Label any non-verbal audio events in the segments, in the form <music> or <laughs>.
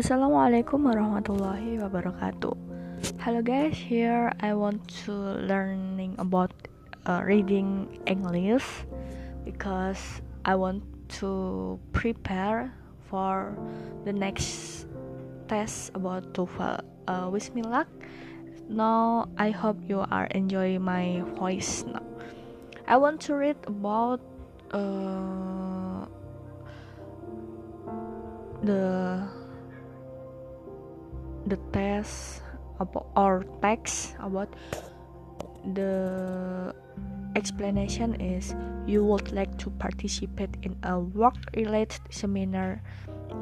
Assalamualaikum warahmatullahi wabarakatuh. Hello guys, here I want to learning about uh, reading English because I want to prepare for the next test about TOEFL. Uh, wish me luck. Now I hope you are enjoying my voice now. I want to read about uh, the the test or text about the explanation is you would like to participate in a work related seminar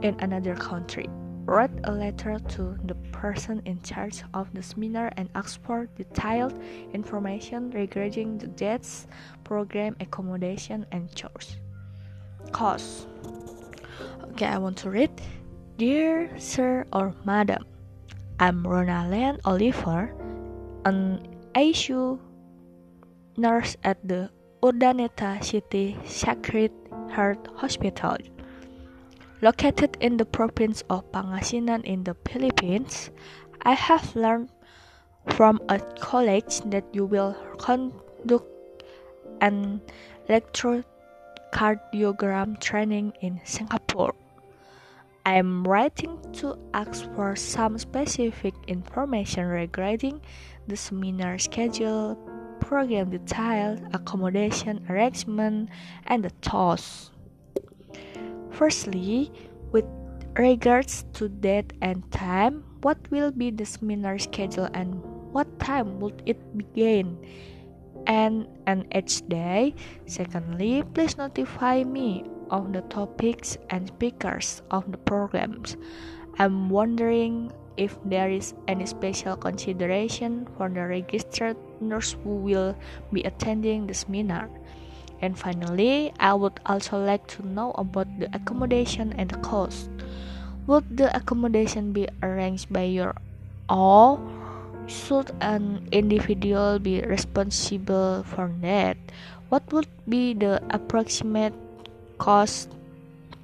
in another country. Write a letter to the person in charge of the seminar and ask for detailed information regarding the dates program accommodation and chores. Cost okay i want to read. Dear sir or madam I'm Ronald Oliver, an ICU nurse at the Urdaneta City Sacred Heart Hospital. Located in the province of Pangasinan in the Philippines, I have learned from a college that you will conduct an electrocardiogram training in Singapore. I'm writing to ask for some specific information regarding the seminar schedule, program details, accommodation arrangement, and the cost. Firstly, with regards to date and time, what will be the seminar schedule and what time would it begin? And and each day. Secondly, please notify me of the topics and speakers of the programs. I'm wondering if there is any special consideration for the registered nurse who will be attending the seminar. And finally, I would also like to know about the accommodation and the cost. Would the accommodation be arranged by your or should an individual be responsible for that? What would be the approximate cost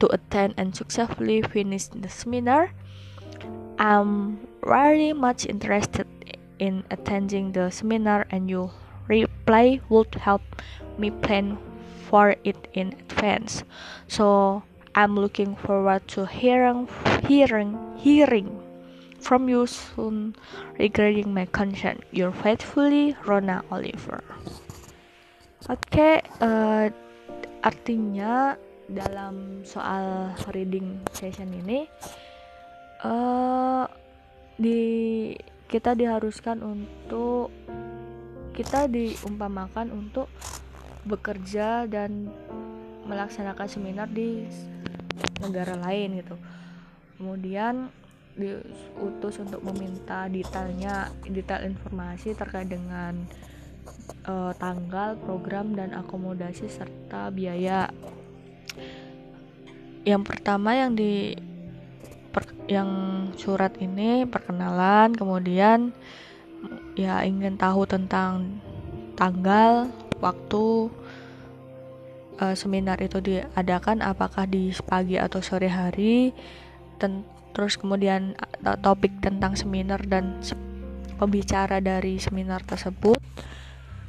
to attend and successfully finish the seminar. I'm very much interested in attending the seminar and your reply would help me plan for it in advance. So I'm looking forward to hearing hearing hearing from you soon regarding my concern. Your faithfully, Rona Oliver. Oke, okay, uh, artinya dalam soal reading session ini uh, di kita diharuskan untuk kita diumpamakan untuk bekerja dan melaksanakan seminar di negara lain gitu. Kemudian diutus untuk meminta detailnya detail informasi terkait dengan uh, tanggal program dan akomodasi serta biaya yang pertama yang di per, yang surat ini perkenalan kemudian ya ingin tahu tentang tanggal waktu uh, seminar itu diadakan apakah di pagi atau sore hari ten, terus kemudian topik tentang seminar dan pembicara dari seminar tersebut.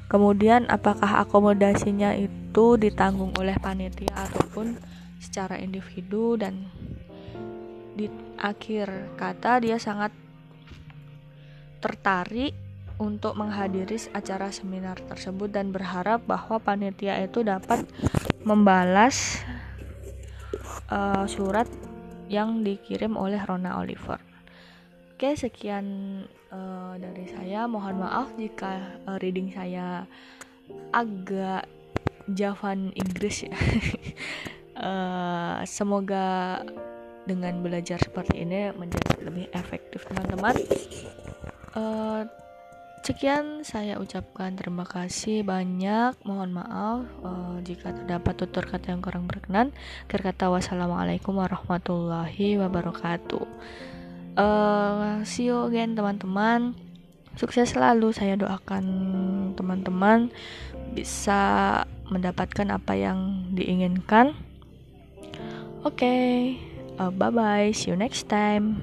Kemudian apakah akomodasinya itu ditanggung oleh panitia ataupun secara individu dan di akhir kata dia sangat tertarik untuk menghadiri acara seminar tersebut dan berharap bahwa panitia itu dapat membalas uh, surat yang dikirim oleh Rona Oliver. Oke, sekian uh, dari saya. Mohon maaf jika uh, reading saya agak Javan Inggris ya. <laughs> uh, semoga dengan belajar seperti ini menjadi lebih efektif teman-teman. Uh, sekian saya ucapkan. Terima kasih banyak. Mohon maaf uh, jika terdapat tutur kata yang kurang berkenan. Akhir kata wassalamualaikum warahmatullahi wabarakatuh. Uh, see you again teman-teman. Sukses selalu. Saya doakan teman-teman bisa mendapatkan apa yang diinginkan Oke, okay. uh, bye bye. See you next time.